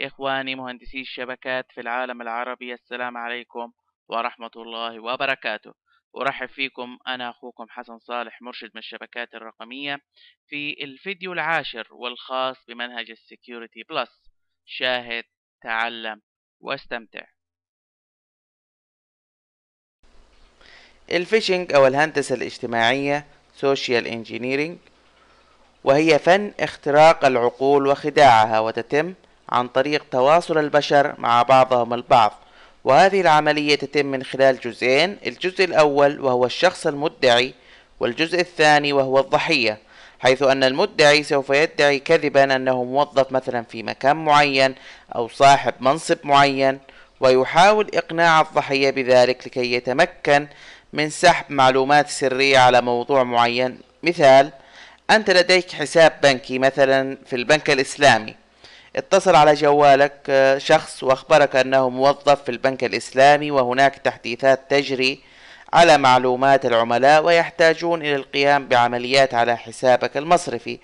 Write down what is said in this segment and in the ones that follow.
إخواني مهندسي الشبكات في العالم العربي السلام عليكم ورحمة الله وبركاته. أرحب فيكم أنا أخوكم حسن صالح مرشد من الشبكات الرقمية في الفيديو العاشر والخاص بمنهج ال Security Plus. شاهد تعلم واستمتع. ال phishing أو الهندسة الاجتماعية social engineering وهي فن اختراق العقول وخداعها وتتم عن طريق تواصل البشر مع بعضهم البعض. وهذه العملية تتم من خلال جزئين الجزء الأول وهو الشخص المدعي والجزء الثاني وهو الضحية حيث أن المدعي سوف يدعي كذبا أنه موظف مثلا في مكان معين أو صاحب منصب معين ويحاول إقناع الضحية بذلك لكي يتمكن من سحب معلومات سرية على موضوع معين. مثال أنت لديك حساب بنكي مثلا في البنك الإسلامي. اتصل على جوالك آه، شخص واخبرك أنه موظف في البنك الإسلامي وهناك تحديثات تجري على معلومات العملاء ويحتاجون إلى القيام بعمليات على حسابك المصرفي.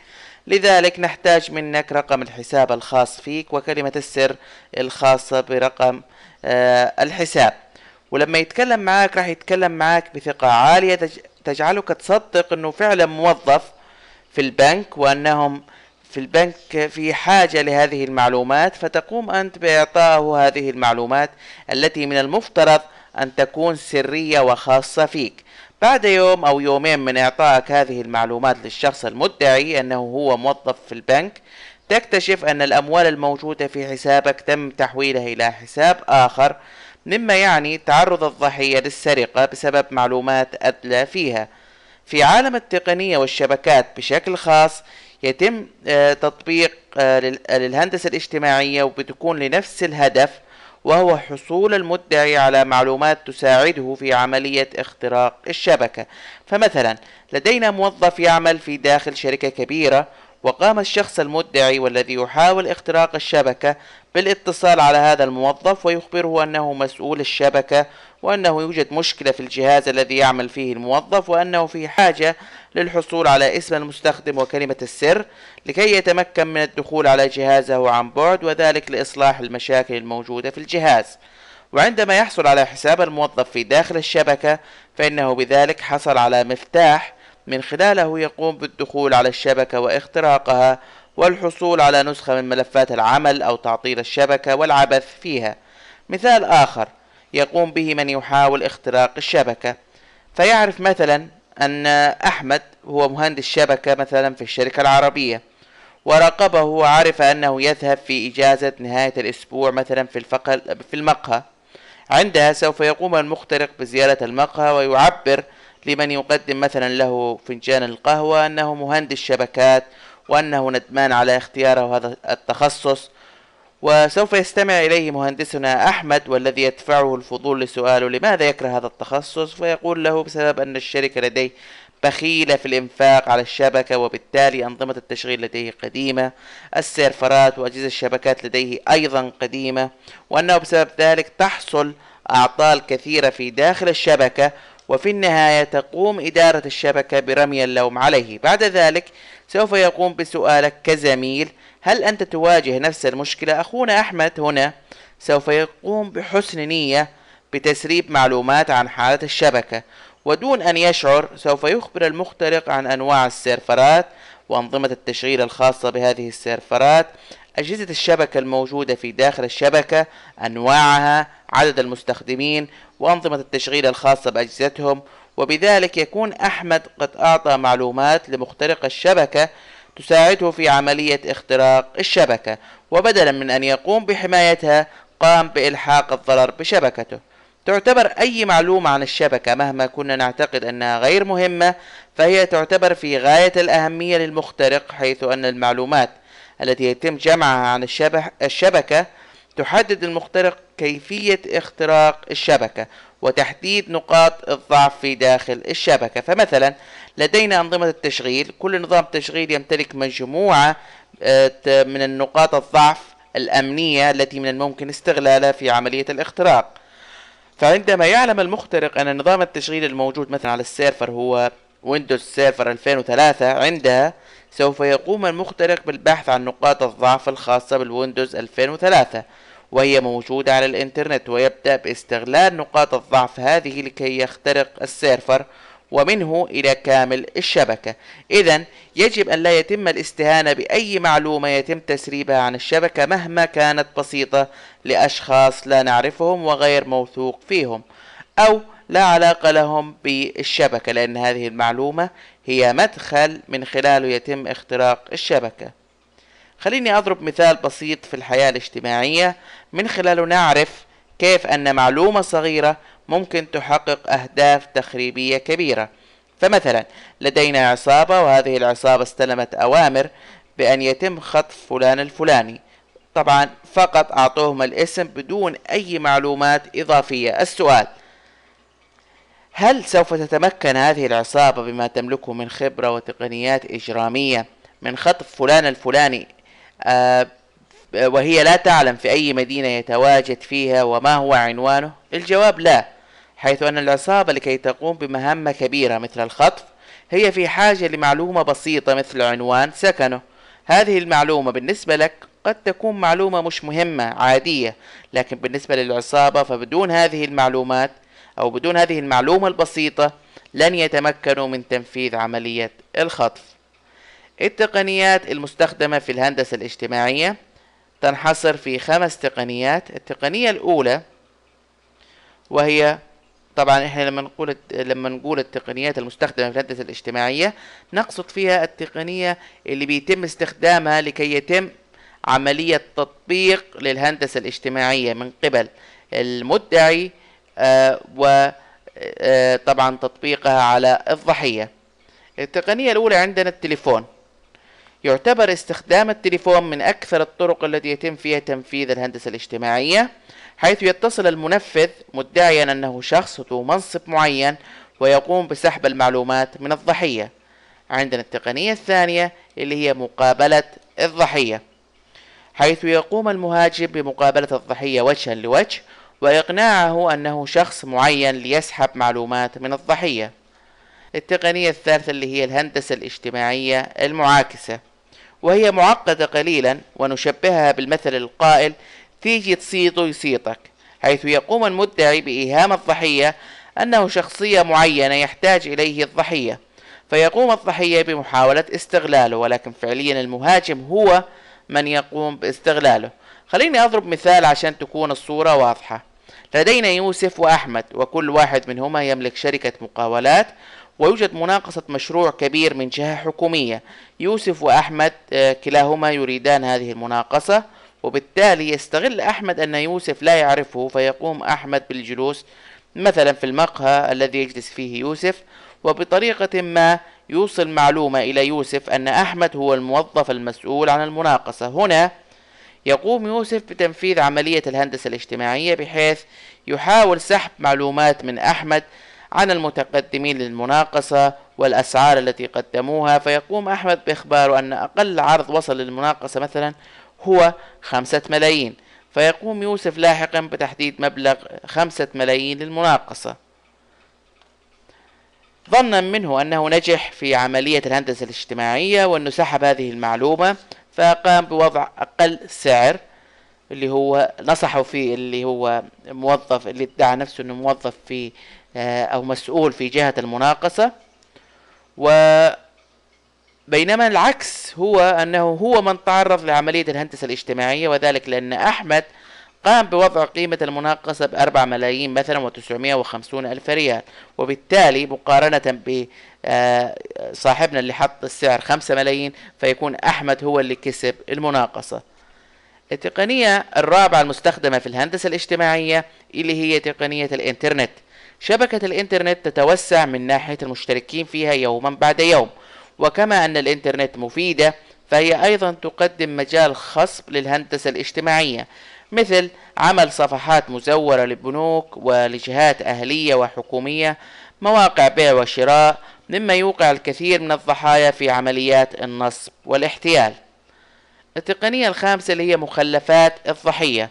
لذلك نحتاج منك رقم الحساب الخاص فيك وكلمة السر الخاصة برقم آه، الحساب. ولما يتكلم معاك راح يتكلم معاك بثقة عالية تجعلك تصدق إنه فعلا موظف في البنك وأنهم في البنك في حاجة لهذه المعلومات فتقوم أنت بإعطائه هذه المعلومات التي من المفترض أن تكون سرية وخاصة فيك. بعد يوم أو يومين من إعطائك هذه المعلومات للشخص المدعي أنه هو موظف في البنك تكتشف أن الأموال الموجودة في حسابك تم تحويلها إلى حساب آخر مما يعني تعرض الضحية للسرقة بسبب معلومات أدلى فيها. في عالم التقنية والشبكات بشكل خاص يتم آه، تطبيق آه، للهندسة الاجتماعية وبتكون لنفس الهدف وهو حصول المدعي على معلومات تساعده في عملية اختراق الشبكة. فمثلا لدينا موظف يعمل في داخل شركة كبيرة وقام الشخص المدعي والذي يحاول اختراق الشبكة بالاتصال على هذا الموظف ويخبره أنه مسؤول الشبكة وأنه يوجد مشكلة في الجهاز الذي يعمل فيه الموظف وأنه في حاجة للحصول على اسم المستخدم وكلمة السر لكي يتمكن من الدخول على جهازه عن بعد وذلك لإصلاح المشاكل الموجودة في الجهاز. وعندما يحصل على حساب الموظف في داخل الشبكة فإنه بذلك حصل على مفتاح من خلاله يقوم بالدخول على الشبكة واختراقها والحصول على نسخة من ملفات العمل أو تعطيل الشبكة والعبث فيها. مثال آخر يقوم به من يحاول اختراق الشبكة. فيعرف مثلا أن أحمد هو مهندس شبكة مثلا في الشركة العربية وراقبه وعرف أنه يذهب في إجازة نهاية الأسبوع مثلا في, في المقهى. عندها سوف يقوم المخترق بزيارة المقهى ويعبر لمن يقدم مثلا له فنجان القهوة أنه مهندس شبكات وأنه ندمان على اختياره هذا التخصص. وسوف يستمع إليه مهندسنا أحمد والذي يدفعه الفضول لسؤاله لماذا يكره هذا التخصص؟ فيقول له بسبب أن الشركة لديه بخيلة في الإنفاق على الشبكة وبالتالي أنظمة التشغيل لديه قديمة. السيرفرات وأجهزة الشبكات لديه أيضا قديمة. وأنه بسبب ذلك تحصل أعطال كثيرة في داخل الشبكة وفي النهاية تقوم إدارة الشبكة برمي اللوم عليه. بعد ذلك سوف يقوم بسؤالك كزميل هل أنت تواجه نفس المشكلة؟ أخونا أحمد هنا سوف يقوم بحسن نية بتسريب معلومات عن حالة الشبكة. ودون أن يشعر سوف يخبر المخترق عن أنواع السيرفرات وأنظمة التشغيل الخاصة بهذه السيرفرات أجهزة الشبكة الموجودة في داخل الشبكة أنواعها عدد المستخدمين وأنظمة التشغيل الخاصة بأجهزتهم. وبذلك يكون أحمد قد أعطى معلومات لمخترق الشبكة تساعده في عملية اختراق الشبكة وبدلا من أن يقوم بحمايتها قام بإلحاق الضرر بشبكته. تعتبر أي معلومة عن الشبكة مهما كنا نعتقد أنها غير مهمة فهي تعتبر في غاية الأهمية للمخترق حيث أن المعلومات التي يتم جمعها عن الشبكة تحدد المخترق كيفية اختراق الشبكة وتحديد نقاط الضعف في داخل الشبكة. فمثلا لدينا أنظمة التشغيل. كل نظام تشغيل يمتلك مجموعة آه، من النقاط الضعف الأمنية التي من الممكن استغلالها في عملية الاختراق. فعندما يعلم المخترق أن نظام التشغيل الموجود مثلا على ال server هو Windows Server 2003 عندها سوف يقوم المخترق بالبحث عن نقاط الضعف الخاصة بال Windows 2003 وهي موجودة على الإنترنت ويبدأ باستغلال نقاط الضعف هذه لكي يخترق ال server ومنه إلى كامل الشبكة. إذا يجب أن لا يتم الاستهانة بأي معلومة يتم تسريبها عن الشبكة مهما كانت بسيطة لأشخاص لا نعرفهم وغير موثوق فيهم أو لا علاقة لهم بالشبكة لأن هذه المعلومة هي مدخل من خلاله يتم اختراق الشبكة. خليني أضرب مثال بسيط في الحياة الاجتماعية. من خلاله نعرف كيف أن معلومة صغيرة ممكن تحقق أهداف تخريبية كبيرة. فمثلا لدينا عصابة وهذه العصابة استلمت أوامر بأن يتم خطف فلان الفلاني. طبعا فقط أعطوهم الاسم بدون أي معلومات إضافية. السؤال هل سوف تتمكن هذه العصابة بما تملكه من خبرة وتقنيات إجرامية من خطف فلان الفلاني آه وهي لا تعلم في أي مدينة يتواجد فيها وما هو عنوانه؟ الجواب لا حيث أن العصابة لكي تقوم بمهمة كبيرة مثل الخطف هي في حاجة لمعلومة بسيطة مثل عنوان سكنه هذه المعلومة بالنسبة لك قد تكون معلومة مش مهمة عادية لكن بالنسبة للعصابة فبدون هذه المعلومات أو بدون هذه المعلومة البسيطة لن يتمكنوا من تنفيذ عملية الخطف. التقنيات المستخدمة في الهندسة الاجتماعية تنحصر في خمس تقنيات. التقنية الأولى وهي طبعا إحنا لما نقول لما نقول التقنيات المستخدمة في الهندسة الاجتماعية نقصد فيها التقنية اللي بيتم استخدامها لكي يتم عملية تطبيق للهندسة الاجتماعية من قبل. المدعي وطبعا آه تطبيقها على الضحية. التقنية الأولى عندنا التليفون. يعتبر استخدام التليفون من أكثر الطرق التي يتم فيها تنفيذ الهندسة الاجتماعية حيث يتصل المنفذ مدعيا أنه شخص ذو منصب معين ويقوم بسحب المعلومات من الضحية. عندنا التقنية الثانية اللي هي مقابلة الضحية حيث يقوم المهاجم بمقابلة الضحية وجها لوجه وإقناعه أنه شخص معين ليسحب معلومات من الضحية. التقنية الثالثة اللي هي الهندسة الاجتماعية المعاكسة وهي معقدة قليلا ونشبهها بالمثل القائل تيجي تصيطه يصيطك حيث يقوم المدعي بإيهام الضحية أنه شخصية معينة يحتاج إليه الضحية. فيقوم الضحية بمحاولة استغلاله ولكن فعليا المهاجم هو من يقوم باستغلاله. خليني أضرب مثال عشان تكون الصورة واضحة. لدينا يوسف وأحمد وكل واحد منهما يملك شركة مقاولات ويوجد مناقصة مشروع كبير من جهة حكومية. يوسف وأحمد آه، كلاهما يريدان هذه المناقصة وبالتالي يستغل أحمد أن يوسف لا يعرفه فيقوم أحمد بالجلوس مثلا في المقهى الذي يجلس فيه يوسف وبطريقة ما يوصل معلومة إلى يوسف أن أحمد هو الموظف المسؤول عن المناقصة. هنا يقوم يوسف بتنفيذ عملية الهندسة الاجتماعية بحيث يحاول سحب معلومات من أحمد عن المتقدمين للمناقصة والأسعار التي قدموها. فيقوم أحمد بإخباره أن أقل عرض وصل للمناقصة مثلا هو خمسة ملايين. فيقوم يوسف لاحقا بتحديد مبلغ خمسة ملايين للمناقصة. ظنا منه أنه نجح في عملية الهندسة الاجتماعية وأنه سحب هذه المعلومة فقام بوضع أقل سعر اللي هو نصحه فيه اللي هو موظف اللي ادعى نفسه إنه موظف في آه، أو مسؤول في جهة المناقصة. و بينما العكس هو أنه هو من تعرض لعملية الهندسة الاجتماعية وذلك لأن أحمد قام بوضع قيمة المناقصة بأربع ملايين مثلا وتسعمائة وخمسون ألف ريال وبالتالي مقارنة بصاحبنا آه، اللي حط السعر خمسة ملايين فيكون أحمد هو اللي كسب المناقصة. التقنية الرابعة المستخدمة في الهندسة الاجتماعية اللي هي تقنية الإنترنت. شبكة الإنترنت تتوسع من ناحية المشتركين فيها يوما بعد يوم وكما أن الإنترنت مفيدة فهي أيضا تقدم مجال خصب للهندسة الاجتماعية. مثل عمل صفحات مزورة للبنوك ولجهات أهلية وحكومية مواقع بيع وشراء مما يوقع الكثير من الضحايا في عمليات النصب والاحتيال. التقنية الخامسة اللي هي مخلفات الضحية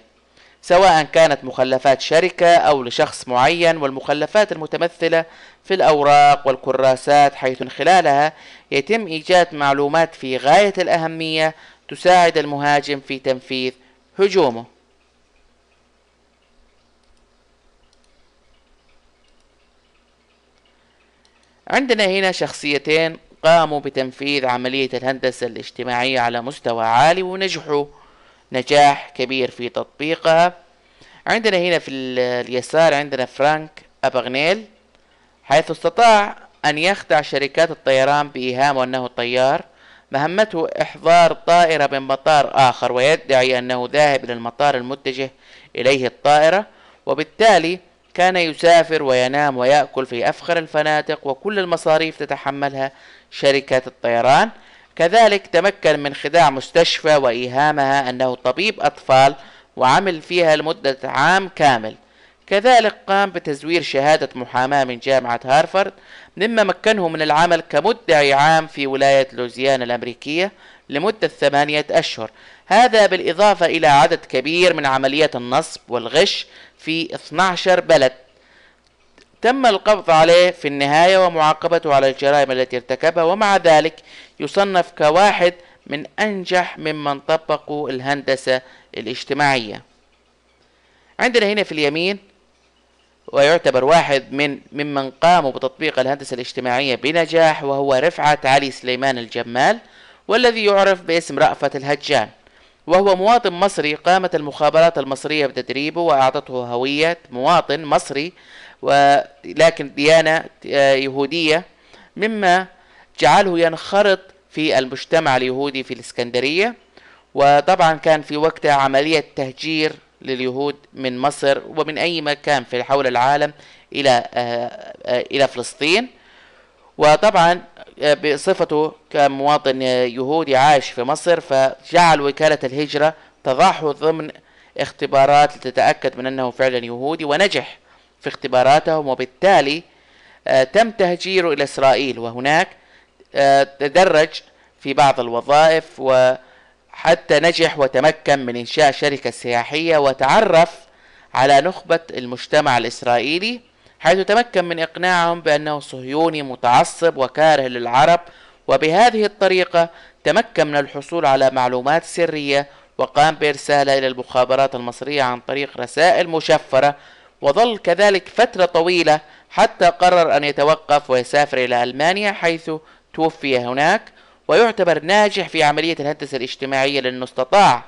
سواء كانت مخلفات شركة أو لشخص معين والمخلفات المتمثلة في الأوراق والكراسات حيث من خلالها يتم إيجاد معلومات في غاية الأهمية تساعد المهاجم في تنفيذ هجومه. عندنا هنا شخصيتين قاموا بتنفيذ عملية الهندسة الاجتماعية على مستوى عالي ونجحوا نجاح كبير في تطبيقها. عندنا هنا في اليسار عندنا فرانك أبغنيل حيث استطاع أن يخدع شركات الطيران بإيهامه أنه طيار مهمته إحضار طائرة من مطار آخر ويدعي أنه ذاهب إلى المطار المتجه إليه الطائرة وبالتالي كان يسافر وينام ويأكل في أفخر الفنادق وكل المصاريف تتحملها شركة الطيران. كذلك تمكن من خداع مستشفى وإيهامها أنه طبيب أطفال وعمل فيها لمدة عام كامل. كذلك قام بتزوير شهادة محاماة من جامعة هارفارد مما مكنه من العمل كمدعي عام في ولاية لوزيانا الأمريكية لمدة ثمانية أشهر. هذا بالإضافة إلى عدد كبير من عمليات النصب والغش في 12 بلد. تم القبض عليه في النهاية ومعاقبته على الجرائم التي ارتكبها ومع ذلك يصنف كواحد من أنجح ممن طبقوا الهندسة الاجتماعية. عندنا هنا في اليمين ويعتبر واحد من ممن قاموا بتطبيق الهندسة الاجتماعية بنجاح وهو رفعت علي سليمان الجمال. والذي يعرف باسم رأفت الهجان وهو مواطن مصري قامت المخابرات المصرية بتدريبه وأعطته هوية مواطن مصري ولكن ديانة آه، يهودية مما جعله ينخرط في المجتمع اليهودي في الإسكندرية. وطبعا كان في وقتها عملية تهجير لليهود من مصر ومن أي مكان في حول العالم إلى آه، آه، إلى فلسطين. وطبعا بصفته كمواطن يهودي عايش في مصر فجعل وكالة الهجرة تضعه ضمن اختبارات لتتأكد من أنه فعلا يهودي ونجح في اختباراتهم وبالتالي آه، تم تهجيره إلى إسرائيل. وهناك آه، تدرج في بعض الوظائف وحتى نجح وتمكن من إنشاء شركة سياحية وتعرف على نخبة المجتمع الإسرائيلي. حيث تمكن من إقناعهم بأنه صهيوني متعصب وكاره للعرب وبهذه الطريقة تمكن من الحصول على معلومات سرية وقام بإرسالها إلى المخابرات المصرية عن طريق رسائل مشفرة وظل كذلك فترة طويلة حتى قرر أن يتوقف ويسافر إلى ألمانيا حيث توفي هناك ويعتبر ناجح في عملية الهندسة الاجتماعية لأنه استطاع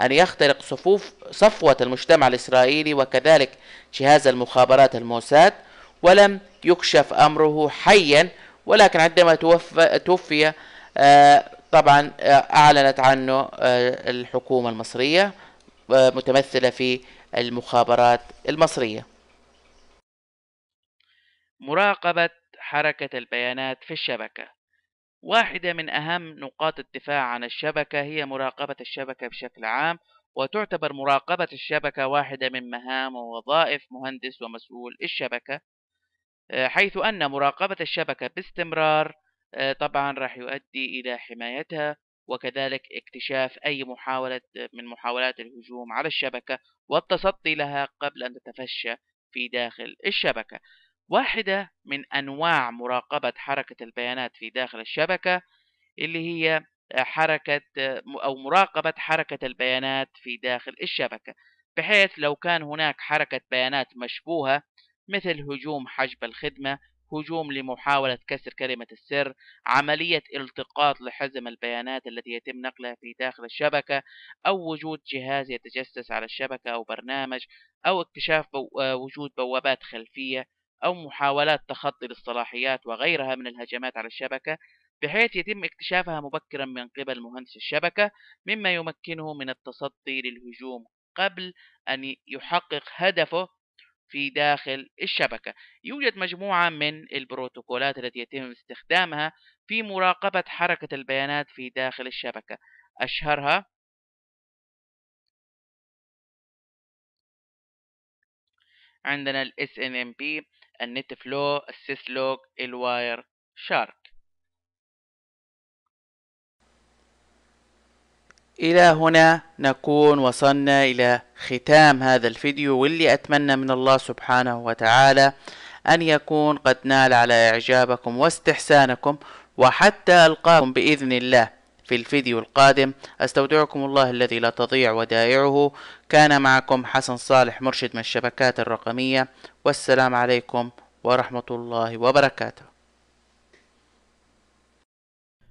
أن يخترق صفوف صفوة المجتمع الإسرائيلي وكذلك جهاز المخابرات الموساد ولم يكشف أمره حيا ولكن عندما توفى, توفي آه، طبعا آه، أعلنت عنه آه، الحكومة المصرية متمثلة في المخابرات المصرية. مراقبة حركة البيانات في الشبكة. واحدة من أهم نقاط الدفاع عن الشبكة هي مراقبة الشبكة بشكل عام وتعتبر مراقبة الشبكة واحدة من مهام ووظائف مهندس ومسؤول الشبكة آه، حيث أن مراقبة الشبكة باستمرار آه، طبعا راح يؤدي إلى حمايتها وكذلك اكتشاف أي محاولة من محاولات الهجوم على الشبكة والتصدي لها قبل أن تتفشى في داخل الشبكة. واحدة من أنواع مراقبة حركة البيانات في داخل الشبكة اللي هي حركة أو مراقبة حركة البيانات في داخل الشبكة. بحيث لو كان هناك حركة بيانات مشبوهة مثل هجوم حجب الخدمة هجوم لمحاولة كسر كلمة السر عملية التقاط لحزم البيانات التي يتم نقلها في داخل الشبكة أو وجود جهاز يتجسس على الشبكة أو برنامج أو اكتشاف وجود بوابات خلفية. أو محاولات تخطي للصلاحيات وغيرها من الهجمات على الشبكة بحيث يتم اكتشافها مبكرا من قبل مهندس الشبكة مما يمكنه من التصدي للهجوم قبل أن يحقق هدفه في داخل الشبكة. يوجد مجموعة من البروتوكولات التي يتم استخدامها في مراقبة حركة البيانات في داخل الشبكة. أشهرها؟ عندنا ال SNMP ال NetFlow ال Syslog ال Wireshark إلى هنا نكون وصلنا إلى ختام هذا الفيديو واللي أتمنى من الله سبحانه وتعالى أن يكون قد نال على إعجابكم واستحسانكم وحتى ألقاكم بإذن الله في الفيديو القادم. أستودعكم الله الذي لا تضيع ودائعه. كان معكم حسن صالح مرشد من الشبكات الرقمية والسلام عليكم ورحمة الله وبركاته.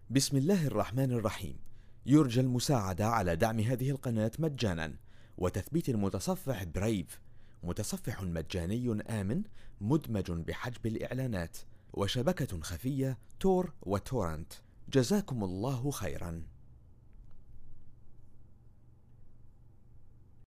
بسم الله الرحمن الرحيم. يرجى المساعدة على دعم هذه القناة مجانا وتثبيت المتصفح برايف متصفح مجاني آمن مدمج بحجب الإعلانات وشبكة خفية تور وتورنت. جزاكم الله خيرا.